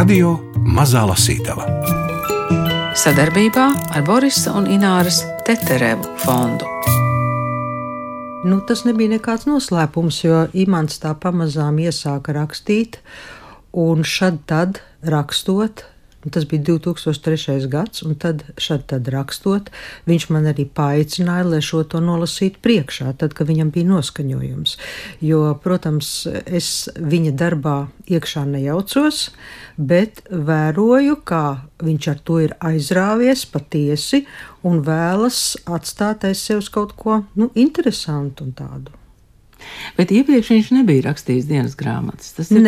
Radio Mazā Lasītava sadarbībā ar Borisa un Ināras Teterevu fondu. Nu, tas nebija nekāds noslēpums, jo Imants tā pamazām iesāka rakstīt, un šad tad rakstot, Tas bija 2003. gads, un tad, šad, tad rakstot, viņš man arī paaicināja, lai šo to nolasītu priekšā, tad, kad viņam bija noskaņojums. Jo, protams, es viņa darbā iekšā nejaucos, bet vēroju, kā viņš ar to ir aizrāvies patiesi un vēlas atstāt aiz sevis kaut ko nu, interesantu un tādu. Bet iepriekš viņš nebija rakstījis dienas grāmatas. Tas ir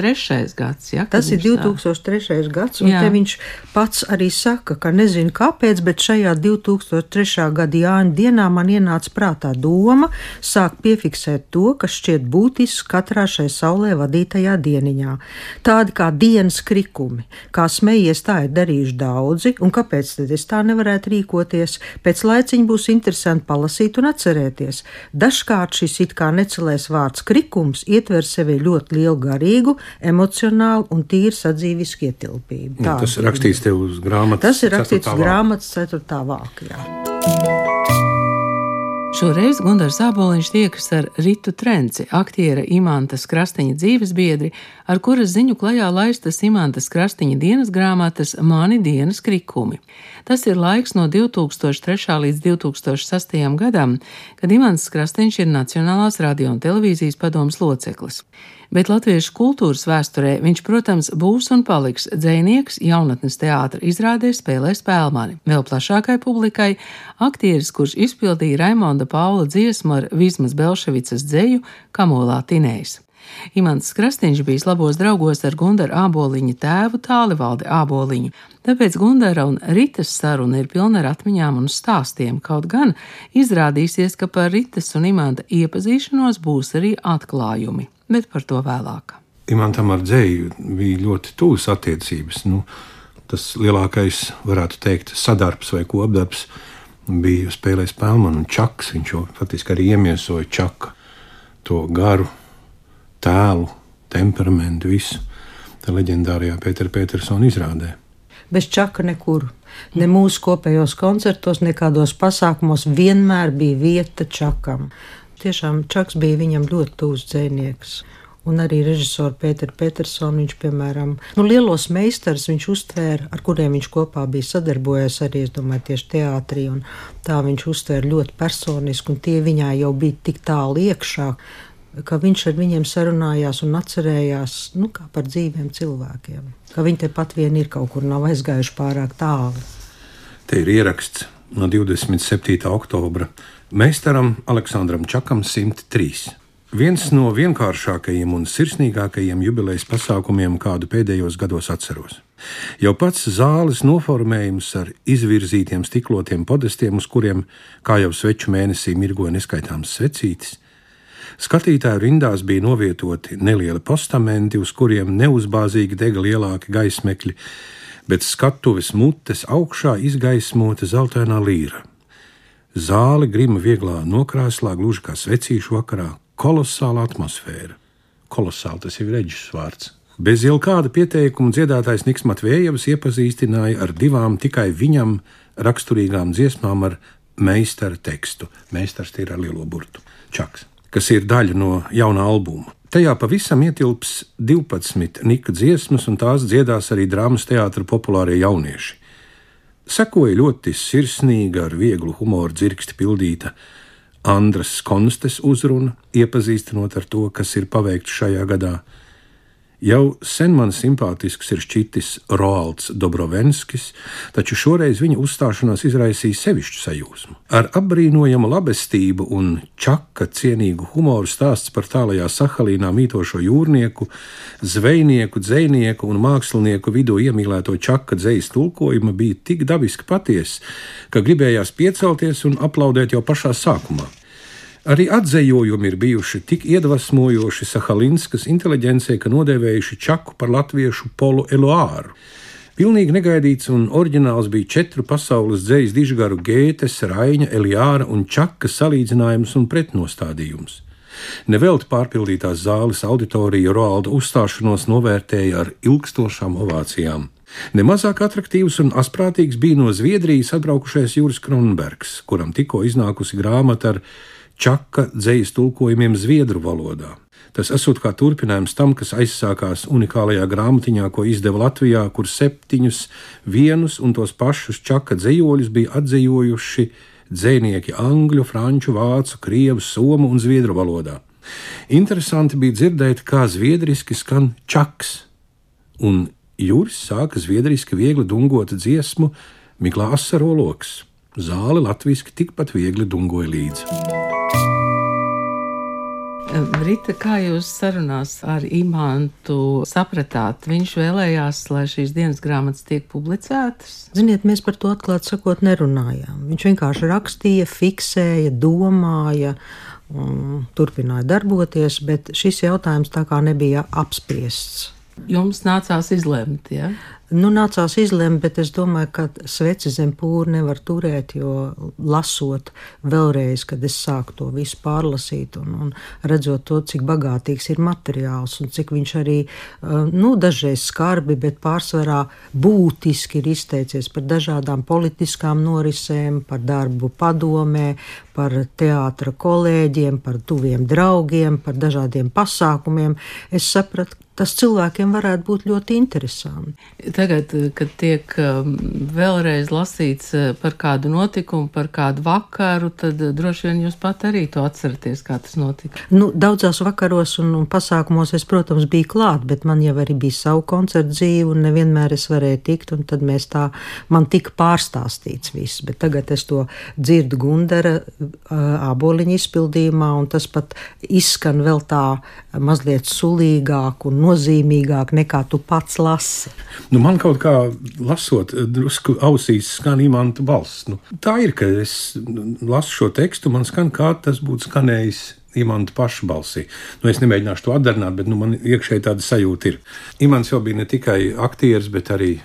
2003. gads. Ja, tas ir 2003. Tā... gads, un viņš pats arī saka, ka nezinu kāpēc, bet šajā 2003. gada Jāņa dienā man ienāca prātā doma sākt piefiksēt to, kas šķiet būtisks katrā šai saulē vadītajā dieniņā. Tādi kā dienas krikumi, kā smējies tā ir darījuši daudzi, un kāpēc tad es tā nevarētu rīkoties? Pēc laiciņa būs interesanti palasīt un atcerēties. Dažkārt šis it kā necelais vārds krikums ietver sevi ļoti lielu garīgu, emocionālu un tīru sadzīvisku ietilpību. Tā, tas ir rakstīts tev uz grāmatas. Tas ir rakstīts uz grāmatas 4. vākajā. Šoreiz Gunārs Zāboliņš tiekas ar Ritu Trenci, aktiera Imantas Krastiņa dzīves biedri, ar kuras ziņu klajā laistas Imantas Krastiņa dienas grāmatas Mani dienas krikumi. Tas ir laiks no 2003. līdz 2006. gadam, kad Imants Krastiņš ir Nacionālās radio un televīzijas padomas loceklis bet latviešu kultūras vēsturē viņš, protams, būs un paliks dzēnieks, jaunatnes teātra izrādē spēlēs spēlmani. Vēl plašākai publikai aktieris, kurš izpildīja Raimonda Paula dziesmu ar Vismas Belševicas dzēju Kamolā Tinējs. Imants Krastīņš bijis labos draugos ar Gundara Āboliņa tēvu Tālivaldi Āboliņu, tāpēc Gundara un Ritas saruna ir pilna ar atmiņām un stāstiem, kaut gan izrādīsies, ka par Ritas un Imanta iepazīšanos būs arī atklājumi bet par to vēlāk. Imantam ar dzēju bija ļoti tuvas attiecības. Nu, tas lielākais, varētu teikt, sadarbs vai kopdarbs bija spēlējis Pelmanu un Čaks. Viņš jau faktiski arī iemiesoja Čaka to garu, tēlu, temperamentu, visu. Tā leģendārajā Pētera Petersona izrādē. Bez čaka nekur. Ne mūsu kopējos koncertos, nekādos pasākumos vienmēr bija vieta čakam tiešām Čaks bija viņam ļoti tūs dzēnieks. Un arī režisoru Pēteru Petersonu viņš, piemēram, nu, lielos meistarus viņš uztvēra, ar kuriem viņš kopā bija sadarbojies arī, es domāju, tieši teātrī. Tā viņš uztvēra ļoti personiski, un tie viņā jau bija tik tālu iekšā, ka viņš ar viņiem sarunājās un atcerējās nu, par dzīviem cilvēkiem. Ka viņi tepat vien ir kaut kur nav aizgājuši pārāk tālu. Te ir ieraksts no 27. oktobra Meistaram Aleksandram Čakam 103. Viens no vienkāršākajiem un sirsnīgākajiem jubilejas pasākumiem, kādu pēdējos gados atceros. Jau pats zāles noformējums ar izvirzītiem stiklotiem podestiem, uz kuriem, kā jau sveču mēnesī, mirgoja neskaitāms svecītis, Skatītāju rindās bija novietoti nelieli postamenti, uz kuriem neuzbāzīgi dega lielāki gaismekļi, bet skatuves mutes augšā izgaismota zeltainā līra. Zāle grima vieglā nokrāslā, gluži kā svecīšu vakarā. Kolosāla atmosfēra. Kolosāli tas ir reģis vārds. Bez jau kāda pieteikuma dziedātājs Niks Matvējevs iepazīstināja ar divām tikai viņam raksturīgām dziesmām ar meistara tekstu. Meistars ir ar lielo burtu Čaks, kas ir daļa no jauna albuma. Tajā pavisam ietilps 12 nika dziesmas, un tās dziedās arī drāmas teātra populārie jaunieši. Sekoja ļoti sirsnīga, ar vieglu humoru dzirksti pildīta Andras Konstes uzruna, iepazīstinot ar to, kas ir paveikts šajā gadā, Jau sen man simpātisks ir šķitis Roalds Dobrovenskis, taču šoreiz viņa uzstāšanās izraisīja sevišķu sajūsmu. Ar apbrīnojamu labestību un čaka cienīgu humoru stāsts par tālajā Sahalīnā mītošo jūrnieku, zvejnieku, dzējnieku un mākslinieku vidū iemīlēto čaka dzējas tulkojuma bija tik dabiski patiesa, ka gribējās piecelties un aplaudēt jau pašā sākumā. Arī atzējojumi ir bijuši tik iedvesmojoši Sahalinskas inteligencei, ka nodēvējuši Čaku par latviešu polu eloāru. Pilnīgi negaidīts un oriģināls bija četru pasaules dzīslu dižgaru Gētes, Raina, Eliāra un Čaka salīdzinājums un pretnostādījums. Nevelti pārpildītās zāles auditorija Roalda uzstāšanos novērtēja ar ilgstošām ovācijām. Nemazāk attraktīvs un asprātīgs bija no Zviedrijas atbraukušais Juris Kronbergs, kuram tikko iznākusi grāmata ar čaka dzējas tulkojumiem zviedru valodā. Tas esot kā turpinājums tam, kas aizsākās unikālajā grāmatiņā, ko izdeva Latvijā, kur septiņus vienus un tos pašus čaka dzējoļus bija atzīvojuši dzēnieki angļu, franču, vācu, krievu, somu un zviedru valodā. Interesanti bija dzirdēt, kā zviedriski skan čaks, un Juris sāka zviedriski viegli dungot dziesmu Miklā asaroloks. Zāle latviski tikpat viegli dungoja līdzi. Rita, kā jūs sarunās ar Imantu sapratāt, viņš vēlējās, lai šīs dienas grāmatas tiek publicētas? Ziniet, mēs par to atklāti sakot nerunājām. Viņš vienkārši rakstīja, fiksēja, domāja un turpināja darboties, bet šis jautājums tā kā nebija apspriests. Jums nācās izlemt, ja? Nu, nācās izlemt, bet es domāju, ka sveci zem pūra nevar turēt, jo lasot vēlreiz, kad es sāku to visu pārlasīt un, un redzot to, cik bagātīgs ir materiāls un cik viņš arī, nu, dažreiz skarbi, bet pārsvarā būtiski ir izteicies par dažādām politiskām norisēm, par darbu padomē, par teātra kolēģiem, par tuviem draugiem, par dažādiem pasākumiem. Es sapratu, tas cilvēkiem varētu būt ļoti interesanti. Tagad, kad tiek um, vēlreiz lasīts uh, par kādu notikumu, par kādu vakaru, tad droši vien jūs pat arī to atceraties, kā tas notika. Nu, daudzās vakaros un, un pasākumos es, protams, biju klāt, bet man jau arī bija savu koncertu dzīvi, un nevienmēr es varēju tikt, un tad mēs tā, man tika pārstāstīts viss, bet tagad es to dzirdu Gundara āboliņa uh, izpildījumā, un tas pat izskan vēl tā mazliet sulīgāk un nozīmīgāk nekā tu pats lasi. Nu, man kaut kā lasot, drusku ausīs skan imanta balss. Nu, tā ir, ka es lasu šo tekstu, man skan kā tas būtu skanējis Imants pašu balsī. Nu, es nemēģināšu to atdarināt, bet nu, man iekšēji tāda sajūta ir. Imants jau bija ne tikai aktieris, bet arī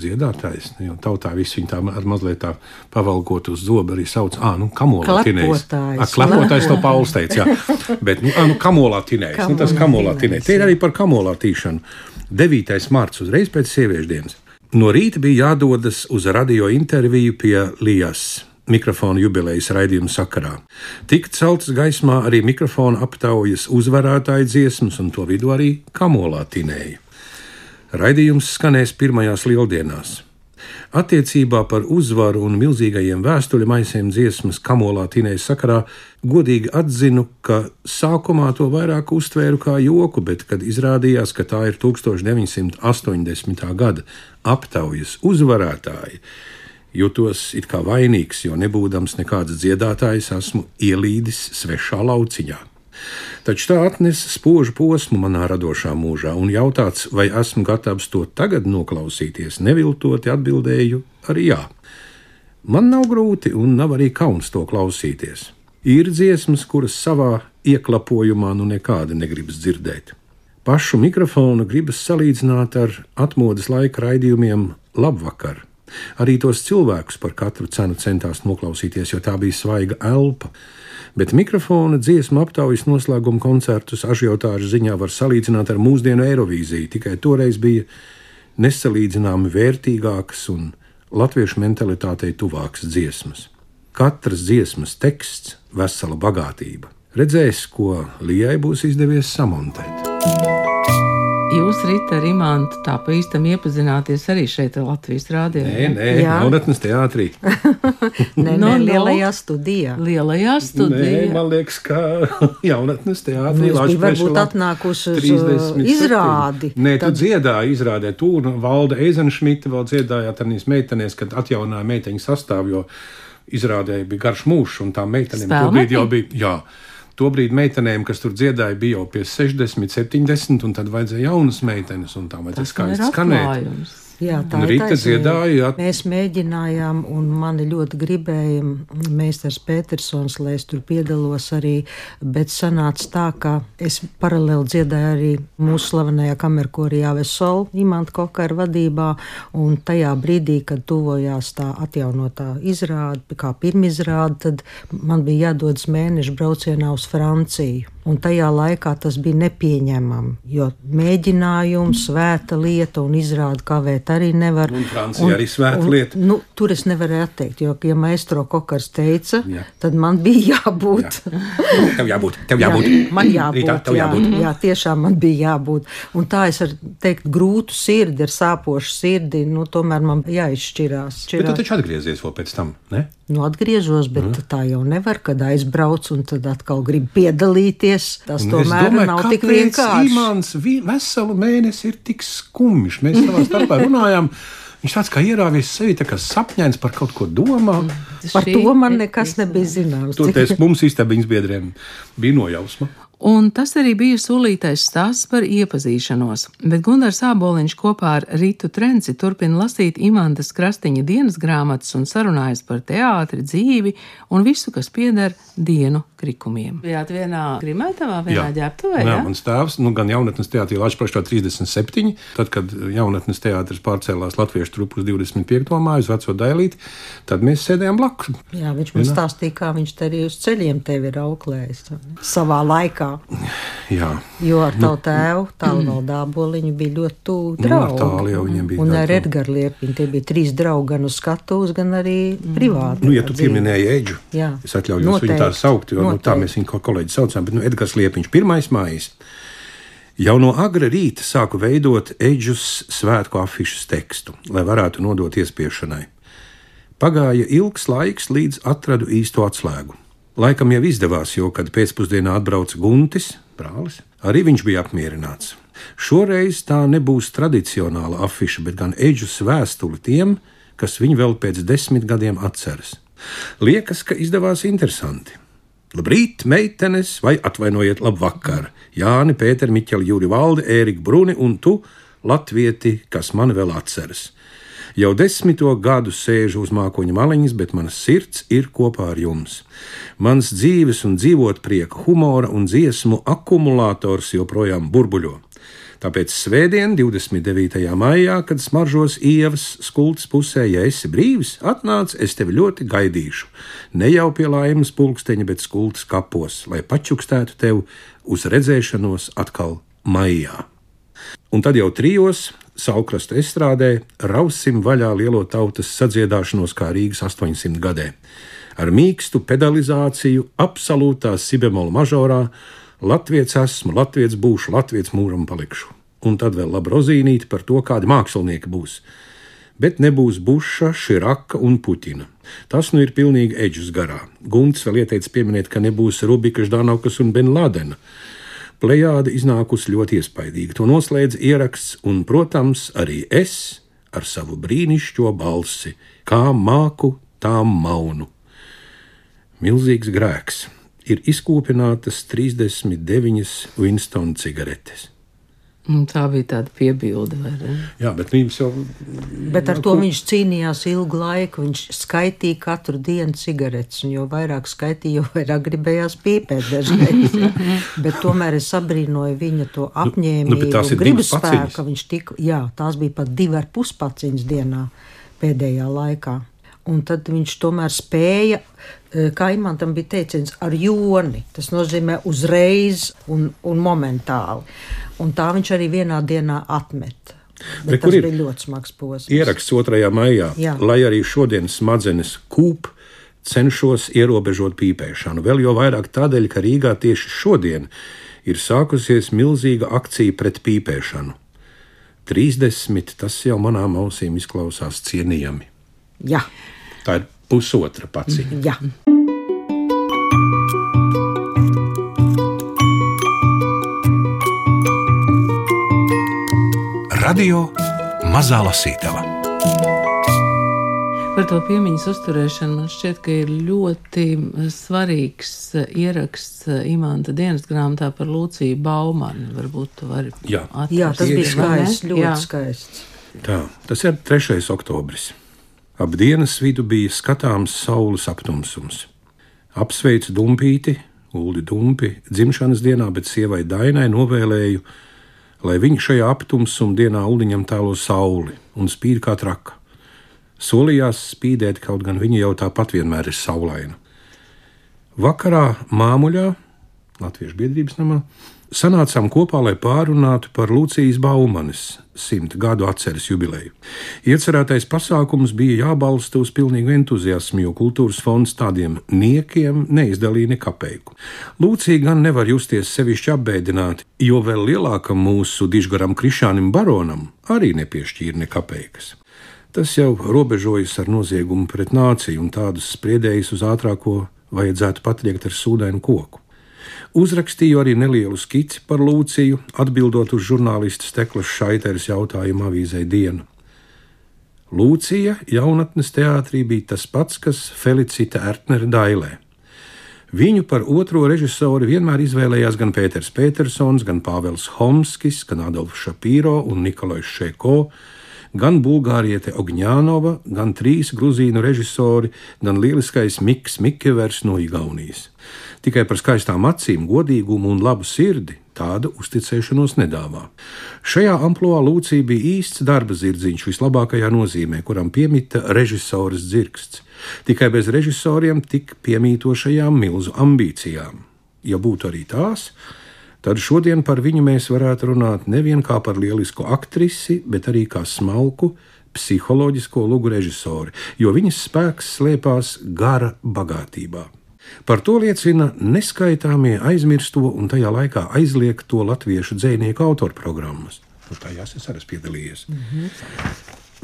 dziedātājs. Nu, jo tautā viss viņa tā mazliet tā pavalkot uz zobu arī sauc, ah, nu, kamolā tinējs. Klepotājs to Pauls teica, jā. Bet, nu, ah, nu kamolā tinējs. Nu, tas kamolā tinējs. Te ir arī par kamolā tīšanu. 9. marts uzreiz pēc sieviešu dienas. No rīta bija jādodas uz radio interviju pie Lijas mikrofona jubilejas raidījuma sakarā. Tik celtas gaismā arī mikrofona aptaujas uzvarētāju dziesmas, un to vidū arī kamolā tinēja. Raidījums skanēs pirmajās lieldienās. Attiecībā par uzvaru un milzīgajiem vēstuļu maisiem dziesmas kamolā tinējas sakarā godīgi atzinu, ka sākumā to vairāk uztvēru kā joku, bet, kad izrādījās, ka tā ir 1980. gada aptaujas uzvarētāji, jutos it kā vainīgs, jo nebūdams nekāds dziedātājs, esmu ielīdis svešā lauciņā. Taču tā atnesa spožu posmu manā radošā mūžā, un jautāts, vai esmu gatavs to tagad noklausīties, neviltoti atbildēju arī jā. Man nav grūti un nav arī kauns to klausīties. Ir dziesmas, kuras savā ieklapojumā nu nekāda negribas dzirdēt. Pašu mikrofonu gribas salīdzināt ar atmodas laika raidījumiem Labvakar. Arī tos cilvēkus par katru cenu centās noklausīties, jo tā bija svaiga elpa bet mikrofona dziesmu aptaujas noslēguma koncertus ažiotāžu ziņā var salīdzināt ar mūsdienu Eirovīziju, tikai toreiz bija nesalīdzināmi vērtīgākas un latviešu mentalitātei tuvākas dziesmas. Katras dziesmas teksts - vesela bagātība. Redzēs, ko Lijai būs izdevies samontēt. Jūs, Rita, ar Imantu tā pa īstam iepazināties arī šeit Latvijas rādījā? Nē, nē, jaunatnes teātrī. nē, no, nē, lielajā studijā. Lielajā studijā. Nē, man liekas, ka jaunatnes teātrī. Jūs bija varbūt atnākusi uz 37. Uh, izrādi. Nē, tad... tu dziedāji, izrādē, tu un Valda Eizenšmita vēl dziedājāt tādīs meitenēs, kad atjaunāja meiteņu sastāvu, jo izrādēja bija garš mūžs un tā meitenēm tobrīd jau bija, jā. Tobrīd meitenēm, kas tur dziedāja, bija jau pie 60, 70, un tad vajadzēja jaunas meitenes, un tā vajadzēja skaisti skanēt. Jā, tā ir taisnība. dziedāja. Mēs mēģinājām, un mani ļoti gribēja Meistars Petersons, lai es tur piedalos arī, bet sanāca tā, ka es paralēli dziedāju arī mūsu slavenajā kamerkorī Avesol, Imanta Kokara vadībā, un tajā brīdī, kad tuvojās tā atjaunotā izrāde, kā pirmizrāde, tad man bija jādodas mēnešu braucienā uz Franciju. Un tajā laikā tas bija nepieņemami, jo mēģinājums, svēta lieta un izrāda kavēt arī nevar. Un Francija arī svēta lieta. Nu, tur es nevarēju atteikt, jo, ja maestro Kokars teica, Jā. tad man bija jābūt. Tev jābūt, tev jābūt. Jā, man jābūt, Rītā, tev jā, jābūt. jā, tiešām man bija jābūt. Un tā es varu teikt, grūtu sirdi, ar sāpošu sirdi, nu, tomēr man jāizšķirās. Bet tu taču atgriezies vēl pēc tam, ne? Nu, atgriežos, bet mm. tā jau nevar, kad aizbrauc un tad atkal grib piedalīties. Tas Un tomēr nav tik vienkārši. Imants veselu mēnesi ir tik skumjš. Mēs savā starpā runājām. Viņš tāds kā ierāvies sevi, tā kā sapņēns par kaut ko domā. Par to man nekas nebija zināms. Toties mums istabiņas biedriem bija nojausma. Un tas arī bija solītais stāsts par iepazīšanos, bet Gunārs Āboliņš kopā ar Rītu Trenci turpina lasīt Imantas Krastiņa dienas grāmatas un sarunājas par teātri, dzīvi un visu, kas pieder dienu krikumiem. Bijāt vienā grimētavā, vienā ģērbtuvē, jā, jā? mans tēvs, nu, gan jaunatnes teātrī Latvijas 37, tad, kad jaunatnes teātris pārcēlās latviešu trupu uz 25. māju, uz veco dailīti, tad mēs sēdējām blakus. Jā, viņš man stāstīja, kā viņš te arī uz ceļiem tevi ir auklējis savā laikā. Jā, Jo ar tavu tēvu, tālvaldā boliņu bija ļoti tuvu Nu, ar draugi. tālu jau viņiem bija Un tā ar tuvu. Edgars Liepiņu tie bija trīs draugi gan uz skatuves, gan arī privāti. Nu, ja tu dzīvi. pieminēji Eģu, Jā. es atļaujos viņu tā Noteikti, saukt, jo nu, tā noteikti. mēs viņu kā kolēģi saucām, bet nu, Edgars Liepiņš, pirmais mājas. Jau no agra rīta sāku veidot Eģus svētku afišas tekstu, lai varētu nodot iespiešanai. Pagāja ilgs laiks, līdz atradu īsto atslēgu. Laikam jau izdevās, jo, kad pēcpusdienā atbrauca Guntis, brālis, arī viņš bija apmierināts. Šoreiz tā nebūs tradicionāla afiša, bet gan eģus vēstule tiem, kas viņu vēl pēc desmit gadiem atceras. Liekas, ka izdevās interesanti. Labrīt, meitenes, vai atvainojiet, labvakar! Jāni, Pēter, Miķeli, Jūri Valdi, Ērika Bruni un tu, latvieti, kas man vēl atceras. Jau desmito gadu sēžu uz mākoņa maliņas, bet mana sirds ir kopā ar jums. Mans dzīves un dzīvot prieka, humora un dziesmu akumulators joprojām burbuļo. Tāpēc svētdien, 29. maijā, kad smaržos ievas skultas pusē, ja esi brīvis, atnāc, es tevi ļoti gaidīšu. Ne jau pie laimes pulksteņa, bet skultas kapos, lai pačukstētu tev uz redzēšanos atkal maijā. Un tad jau trijos saukrasta estrādē rausim vaļā lielo tautas sadziedāšanos kā Rīgas 800 gadē. Ar mīkstu pedalizāciju, absolūtā sibemola mažorā, Latvijas esmu, Latvijas būšu, Latvijas mūžam palikšu. Un tad vēl labi rozīnīti par to, kādi mākslinieki būs. Bet nebūs Buša, Širaka un Puķina. Tas nu ir pilnīgi eģis garā. Gunts vēl ieteica pieminēt, ka nebūs Rubika, Ždanovkas un Benladena. Plejāde iznākusi ļoti iespaidīga. To noslēdz ieraksts, un, protams, arī es ar savu brīnišķo balsi, kā māku, tā maunu. Milzīgs grēks ir izkopinātas 39 Winston cigaretes. Un tā bija tāda piebilde? Jā, bet viņš jau Bet ar to viņš cīnījās ilgu laiku. Viņš skaitīja katru dienu cigaretes, un jo vairāk skaitīja, jo vairāk gribējās pīpēt dažreiz. bet tomēr es abrīnoju viņa to apņēmību, nu, bet tās ir gribas divas paciņas. spēku, ka viņš tika, jā, tās bija pat divi ar puspaciņas dienā pēdējā laikā. Un tad viņš tomēr spēja, eh, kā Imantam bija teiciens, ar joni. Tas nozīmē uzreiz un, un momentāli. Un tā viņš arī vienā dienā atmeta. Bet Bet kur tas ir bija ļoti smags posms. ieraksts 2. maijā, Jā. lai arī šodien smadzenes kūp, cenšos ierobežot pīpēšanu. Vēl jau vairāk tādēļ, ka Rīgā tieši šodien ir sākusies milzīga akcija pret pīpēšanu. 30, tas jau manām ausīm izklausās cienījami. Jā, Tā ir pusotra paciņa. jā. Radio Mazā Lasītava. Par to piemiņas uzturēšanu man šķiet, ka ir ļoti svarīgs ieraksts Imanta dienas grāmatā par Lūciju Baumanu. Varbūt tu vari Jā. jā tas bija atrast, skaists, ļoti Jā. skaists. Tā, tas ir 3. oktobris. Ap dienas vidu bija skatāms saules aptumsums. Apsveicu dumpīti, Uldi Dumpi, dzimšanas dienā, bet sievai Dainai novēlēju, lai viņa šajā aptumsuma dienā Uldiņam tēlo sauli un spīd kā traka. Solījās spīdēt, kaut gan viņa jau tāpat vienmēr ir saulaina. Vakarā māmuļā, Latviešu biedrības namā, sanācām kopā, lai pārunātu par Lucijas Baumanes simta gadu atceres jubileju. Iecerētais pasākums bija jābalsta uz pilnīgu entuziasmu, jo kultūras fonds tādiem niekiem neizdalīja nekapeiku. Lūcija gan nevar justies sevišķi apbēdināti, jo vēl lielākam mūsu dižgaram Krišānam Baronam arī nepiešķīra nekapeikas. Tas jau robežojas ar noziegumu pret nāciju, un tādus spriedējus uz ātrāko vajadzētu patliekt ar sūdainu koku. Uzrakstīju arī nelielu skici par Lūciju, atbildot uz žurnālista Steklas Šaiteres jautājumu avīzē dienu. Lūcija jaunatnes teātrī bija tas pats, kas Felicita Ertnere Dailē. Viņu par otro režisoru vienmēr izvēlējās gan Pēters Petersons, gan Pāvils Homskis, gan Adolfs Šapīro un Nikolais Šeko, gan Bulgāriete Ogņānova, gan trīs gruzīnu režisori, gan lieliskais Miks Mikevers no Igaunijas. Tikai par skaistām acīm, godīgumu un labu sirdi tāda uzticēšanos nedāvā. Šajā amplitūnā Lūcija bija īsts darba zirdziņš vislabākajā nozīmē, kuram piemita režisors dzirksts. Tikai bez režisoriem tik piemītošajām milzu ambīcijām. Ja būtu arī tās, tad šodien par viņu mēs varētu runāt nevien kā par lielisku aktrisi, bet arī kā smalku, psiholoģisko lugu režisori, jo viņas spēks slēpās gara bagātībā. Par to liecina neskaitāmie aizmirsto un tajā laikā aizliegto latviešu dzinieku autorprogrammas. Nu, tajās es arī piedalījos. Mm -hmm.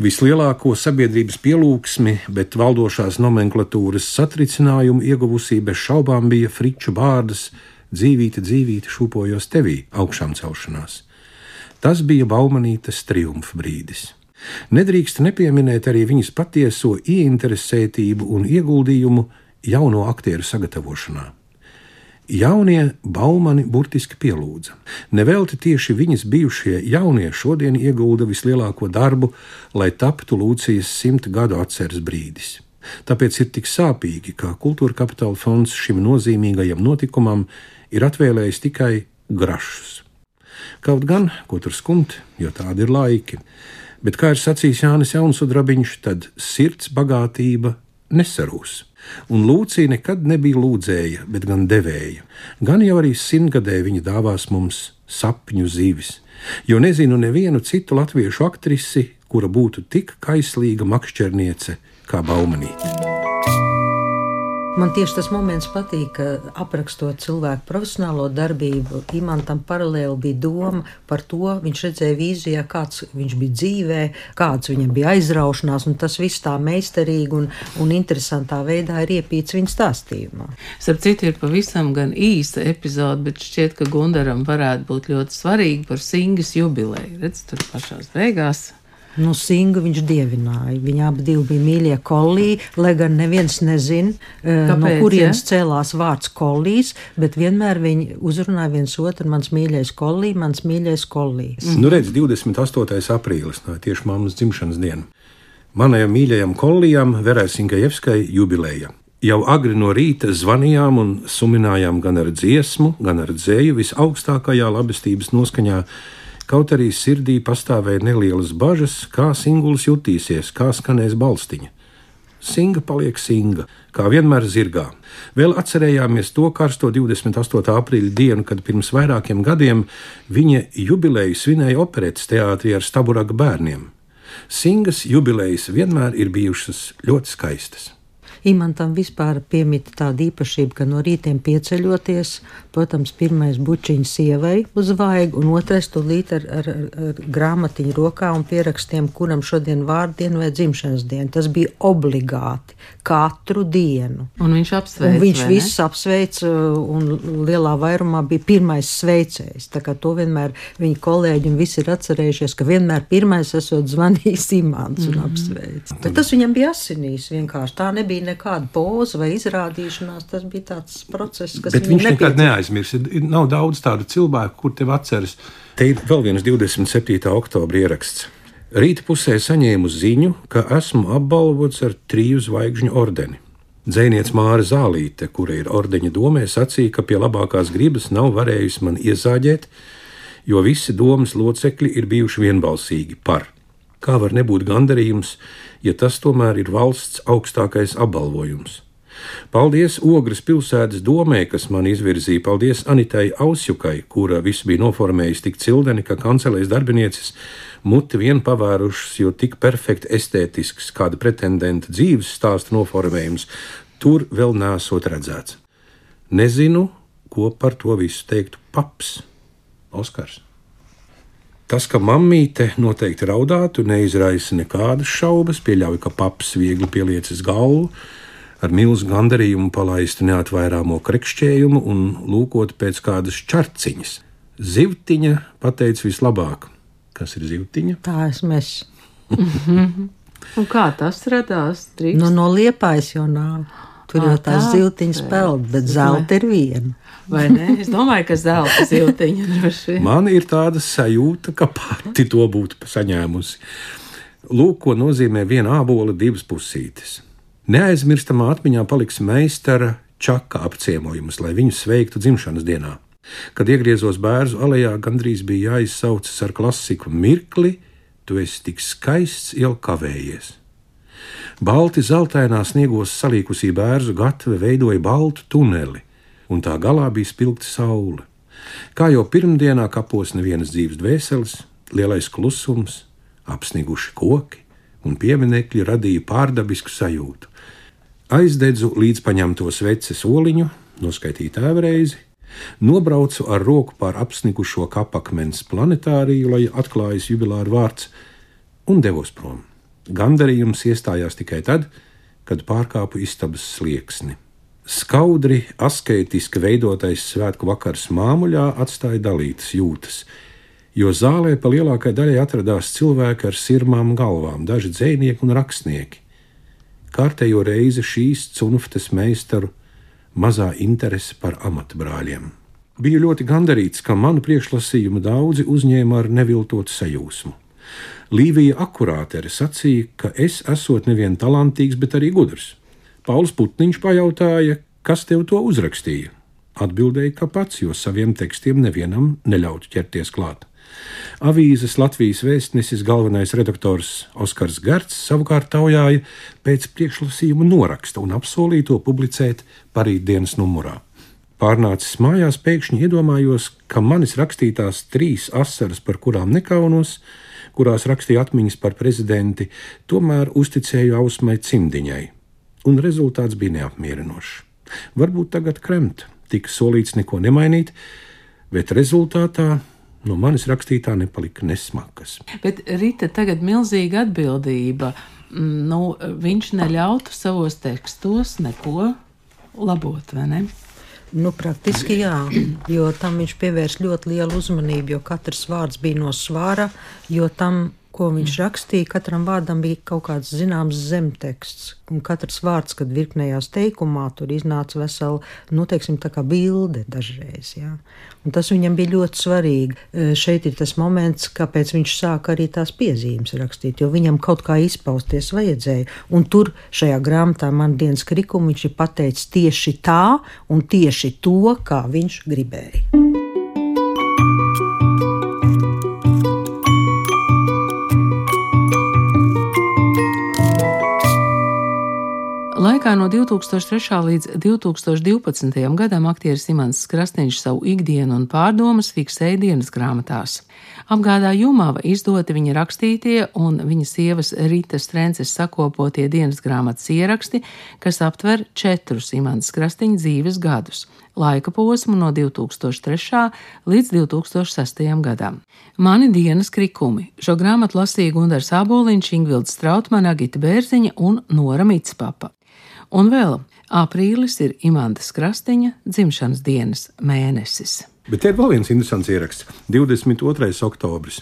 Vislielāko sabiedrības pielūgsmi, bet valdošās nomenklatūras satricinājumu ieguvusī bez šaubām bija Friču bārdas dzīvīta, dzīvīta šūpojos tevī augšām celšanās. Tas bija Baumanītas triumfa brīdis. Nedrīkst nepieminēt arī viņas patieso ieinteresētību un ieguldījumu jauno aktieru sagatavošanā. Jaunie baumani burtiski pielūdza. Nevelti tieši viņas bijušie jaunie šodien iegulda vislielāko darbu, lai taptu Lūcijas simt gadu atceres brīdis. Tāpēc ir tik sāpīgi, ka Kultūra Kapitāla fonds šim nozīmīgajam notikumam ir atvēlējis tikai grašus. Kaut gan, ko tur skumt, jo tādi ir laiki, bet, kā ir sacījis Jānis Jaunsudrabiņš, tad sirds bagātība nesarūs. Un Lūcija nekad nebija lūdzēja, bet gan devēja. Gan jau arī simtgadē viņa dāvās mums sapņu zīvis, jo nezinu nevienu citu latviešu aktrisi, kura būtu tik kaislīga makšķerniece kā Baumanīte. Man tieši tas moments patīk, ka aprakstot cilvēku profesionālo darbību, Imantam paralēli bija doma par to, viņš redzēja vīzijā, kāds viņš bija dzīvē, kāds viņam bija aizraušanās, un tas viss tā meistarīgi un, un interesantā veidā ir iepīts viņa stāstījumā. Starp citu, ir pavisam gan īsta epizode, bet šķiet, ka Gundaram varētu būt ļoti svarīgi par Singas jubileju. Redz, tur pašās beigās Nu, Singu viņš dievināja. Viņi abi bija mīļie kolī, lai gan neviens nezina, eh, Kāpēc, no kurienes ja? cēlās vārds kolīs, bet vienmēr viņi uzrunāja viens otru, mans mīļais kolī, mans mīļais kolīs. Mm. Nu, redz, 28. aprīlis, tā ir tieši mammas dzimšanas diena. Manajam mīļajam kolījam, Verai Sinkajevskai, jubileja. Jau agri no rīta zvanījām un suminājām gan ar dziesmu, gan ar dzēju visaugstākajā labestības noskaņā Kaut arī sirdī pastāvēja nelielas bažas, kā singuls jutīsies, kā skanēs balstiņa. Singa paliek singa, kā vienmēr zirgā. Vēl atcerējāmies to karsto 28. aprīļa dienu, kad pirms vairākiem gadiem viņa jubileju svinēja operetes teātrī ar staburaga bērniem. Singas jubilejas vienmēr ir bijušas ļoti skaistas. Imantam vispār piemita tāda īpašība, ka no rītiem pieceļoties, protams, pirmais bučiņš sievai uz vaigu, un otrais tūlīt ar, ar, ar grāmatiņu rokā un pierakstiem, kuram šodien vārdiena vai dzimšanas diena. Tas bija obligāti katru dienu. Un viņš apsveic. Un viņš visus apsveic, un lielā vairumā bija pirmais sveicējs. Tā kā to vienmēr viņa kolēģi un visi ir atcerējušies, ka vienmēr pirmais esot zvanījis Imants un mm -hmm. apsveic. Bet tas viņam bija asinīs vienkārši. Tā nebija nekāda poza vai izrādīšanās. Tas bija tāds process, kas Bet viņš nekad neaizmirs. Ir, nav daudz tādu cilvēku, kur tev atceras. Te ir vēl viens 27. oktobra ieraksts. Rīta pusē saņēmu ziņu, ka esmu apbalvots ar triju zvaigžņu ordeni. Dzēniece Māra Zālīte, kura ir ordeņa domē, sacīja, ka pie labākās gribas nav varējusi man iezāģēt, jo visi domas locekļi ir bijuši vienbalsīgi par. Kā var nebūt gandarījums, ja tas tomēr ir valsts augstākais apbalvojums? Paldies Ogres pilsētas domē, kas man izvirzīja. Paldies Anitai Ausjukai, kura visu bija noformējusi tik cildeni, ka kancelēs darbinieces muti vien pavērušas, jo tik perfekti estētisks kāda pretendenta dzīves stāsta noformējums tur vēl nesot redzēts. Nezinu, ko par to visu teiktu paps Oskars. Tas, ka mammīte noteikti raudātu, neizraisa nekādas šaubas, pieļauj, ka paps viegli pieliecis galvu, ar milzu gandarījumu palaistu neatvairāmo krekšķējumu un lūkot pēc kādas čarciņas. Zivtiņa pateica vislabāk. Kas ir zivtiņa? Tā esmu es. Un kā tas radās? Drīkst? Nu, no liepājas jau nav. Tur Ā, jau tās tā, ziltiņas peld, bet zelta ir viena. Vai ne? Es domāju, ka zelta ziltiņa droši vien. Man ir tāda sajūta, ka pati to būtu saņēmusi. Lūk, ko nozīmē viena ābola divas pusītes. Neaizmirstamā atmiņā paliks meistara čaka apciemojums, lai viņu sveiktu dzimšanas dienā. Kad iegriezos bērnu alejā, gandrīz bija jāizsaucas ar klasiku mirkli, tu esi tik skaists, jau kavējies. Balti zeltainā sniegos salīkusī bērnu gatave veidoja baltu tuneli, un tā galā bija spilgta saule. Kā jau pirmdienā kapos nevienas dzīves dvēseles, lielais klusums, apsniguši koki un pieminekļi radīja pārdabisku sajūtu. Aizdedzu līdz paņemto sveces oliņu, noskaitīju tēvreizi, nobraucu ar roku pār apsnigušo kapakmens planetāriju, lai atklājas jubilāra vārds, un devos prom. Gandarījums iestājās tikai tad, kad pārkāpu istabas slieksni. Skaudri, asketiski veidotais svētku vakars māmuļā atstāja dalītas jūtas, jo zālē pa lielākajai daļai atradās cilvēki ar sirmām galvām, daži dzēnieki un rakstnieki. Kārtējo reizi šīs cunftes meistaru mazā interese par amatbrāļiem. Biju ļoti gandarīts, ka manu priekšlasījumu daudzi uzņēma ar neviltotu sajūsmu. Līvija akurātere sacīja, ka es esot nevien talantīgs, bet arī gudrs. Pauls Putniņš pajautāja, kas tev to uzrakstīja. Atbildēja, ka pats, jo saviem tekstiem nevienam neļautu ķerties klāt. Avīzes Latvijas vēstnesis galvenais redaktors Oskars Garts savukārt taujāja pēc priekšlasījuma noraksta un apsolīja to publicēt parītdienas numurā. Pārnācis mājās, pēkšņi iedomājos, ka manis rakstītās trīs asaras, par kurām nekaunos, kurās rakstīja atmiņas par prezidenti, tomēr uzticēju Ausmai Cimdiņai, un rezultāts bija neapmierinošs. Varbūt tagad kremt, tika solīts neko nemainīt, bet rezultātā no manis rakstītā nepalika nesmakas. Bet Rita tagad milzīga atbildība. Mm, Nu, viņš neļautu savos tekstos neko labot, vai ne? Nu, praktiski jā, jo tam viņš pievērsa ļoti lielu uzmanību, jo katrs vārds bija no svāra, jo tam, ko viņš rakstīja, katram vārdam bija kaut kāds zināms zemteksts. Un katrs vārds, kad virknējās teikumā, tur iznāca vesela, nu, teiksim, tā kā bilde dažreiz. Jā. Un tas viņam bija ļoti svarīgi. E, Šeit ir tas moments, kāpēc viņš sāka arī tās piezīmes rakstīt, jo viņam kaut kā izpausties vajadzēja. Un tur šajā grāmatā man dienas krikuma viņš ir pateicis tieši tā un tieši to, kā viņš gribēja. Laikā no 2003. līdz 2012. gadam aktieris Imants Krasniņš savu ikdienu un pārdomas fiksēja dienas grāmatās. Apgādā Jumava izdoti viņa rakstītie un viņa sievas Rītas Trences sakopotie dienas grāmatas ieraksti, kas aptver četrus Imants Krasniņa dzīves gadus - laika posmu no 2003. līdz 2006. gadam. Mani dienas krikumi. Šo grāmatu lasīja Gundars Aboliņš, Ingvilds Strautmane, Agita Bērziņa un Nora Mitspapa. Un vēl aprīlis ir Imantas Krastiņa dzimšanas dienas mēnesis. Bet te ir vēl viens interesants ieraksts. 22. oktobris.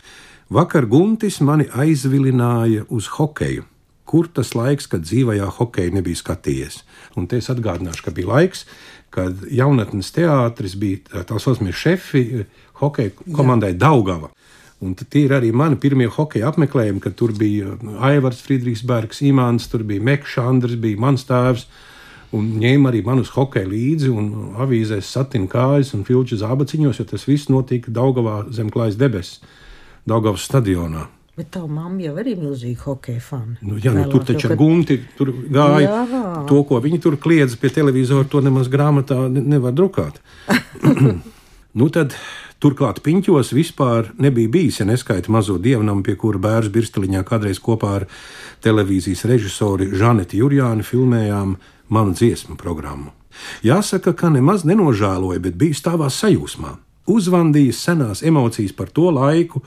Vakar Guntis mani aizvilināja uz hokeju. Kur tas laiks, kad dzīvajā hokeja nebija skatījies? Un te es atgādināšu, ka bija laiks, kad jaunatnes teātris bija tā saucamie šefi hokeja komandai Daugava. Un tie ir arī mani pirmie hokeja apmeklējumi, kad tur bija Aivars Friedrichs Bergs, Imants, tur bija Mekšs Andrs, bija mans tēvs. Un ņēma arī manus hokeja līdzi, un avīzēs satina kājas un filču zābaciņos, jo tas viss notika Daugavā zem klājas debesis, Daugavas stadionā. Bet tā mamma jau arī ir milzīga hokeja fana. Nu, jā, nu, tur taču ar gumti tur gāja. Jā. To, ko viņi tur kliedz pie televizora, to nemaz grāmatā ne, nevar drukāt. nu, tad Turklāt piņķos vispār nebija bijis, ja neskaita mazo dievnamu, pie kura bērns Birsteliņā kādreiz kopā ar televīzijas režisori Žaneti Jurjāni filmējām manu dziesmu programmu. Jāsaka, ka nemaz nenožēloju, bet biju stāvā sajūsmā. Uzvandījis senās emocijas par to laiku,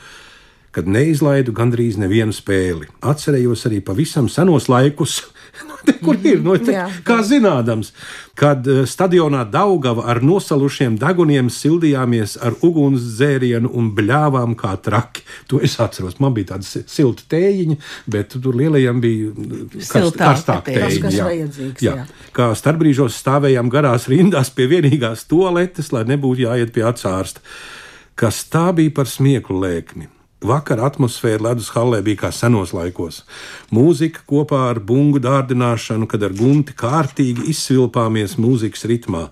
kad neizlaidu gandrīz nevienu spēli. Atcerējos arī pavisam senos laikus, kur ir. No, te, kā zinādams, kad eh, stadionā Daugava ar nosalušiem deguniem sildījāmies ar ugunsdzērienu un bļāvām kā traki. To es atceros. Man bija tāda silta tējiņa, bet tur lielajam bija mm, karst, karstāk tējiņa. Jā. Jā. Jā. Kā starpbrīžos stāvējām garās rindās pie vienīgās toaletes, lai nebūtu jāiet pie atsārsta. Kas tā bija par smieklu lēkmi? Vakar atmosfēra ledus hallē bija kā senos laikos. Mūzika kopā ar bungu dārdināšanu, kad ar gunti kārtīgi izsvilpāmies mūzikas ritmā.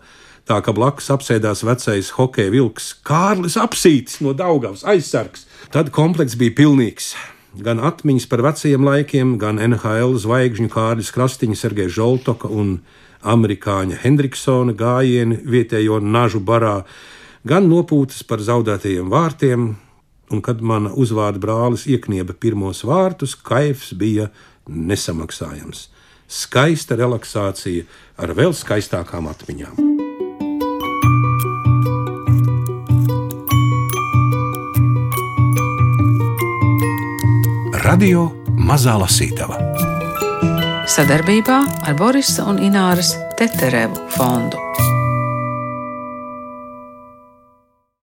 Tā kā blakus apsēdās vecais hokeja vilks Kārlis Apsītis no Daugavas aizsargs. Tad komplekts bija pilnīgs. Gan atmiņas par vecajiem laikiem, gan NHL zvaigžņu Kārlis Krastiņa, Sergeja Žoltoka un amerikāņa Hendriksona gājieni vietējo nažu barā, gan nopūtas par zaudētajiem vārtiem, un kad mana uzvārda brālis ieknieba pirmos vārtus, kaifs bija nesamaksājams. Skaista relaksācija ar vēl skaistākām atmiņām. Radio Mazā Lasītava sadarbībā ar Borisa un Ināras Teterevu fondu.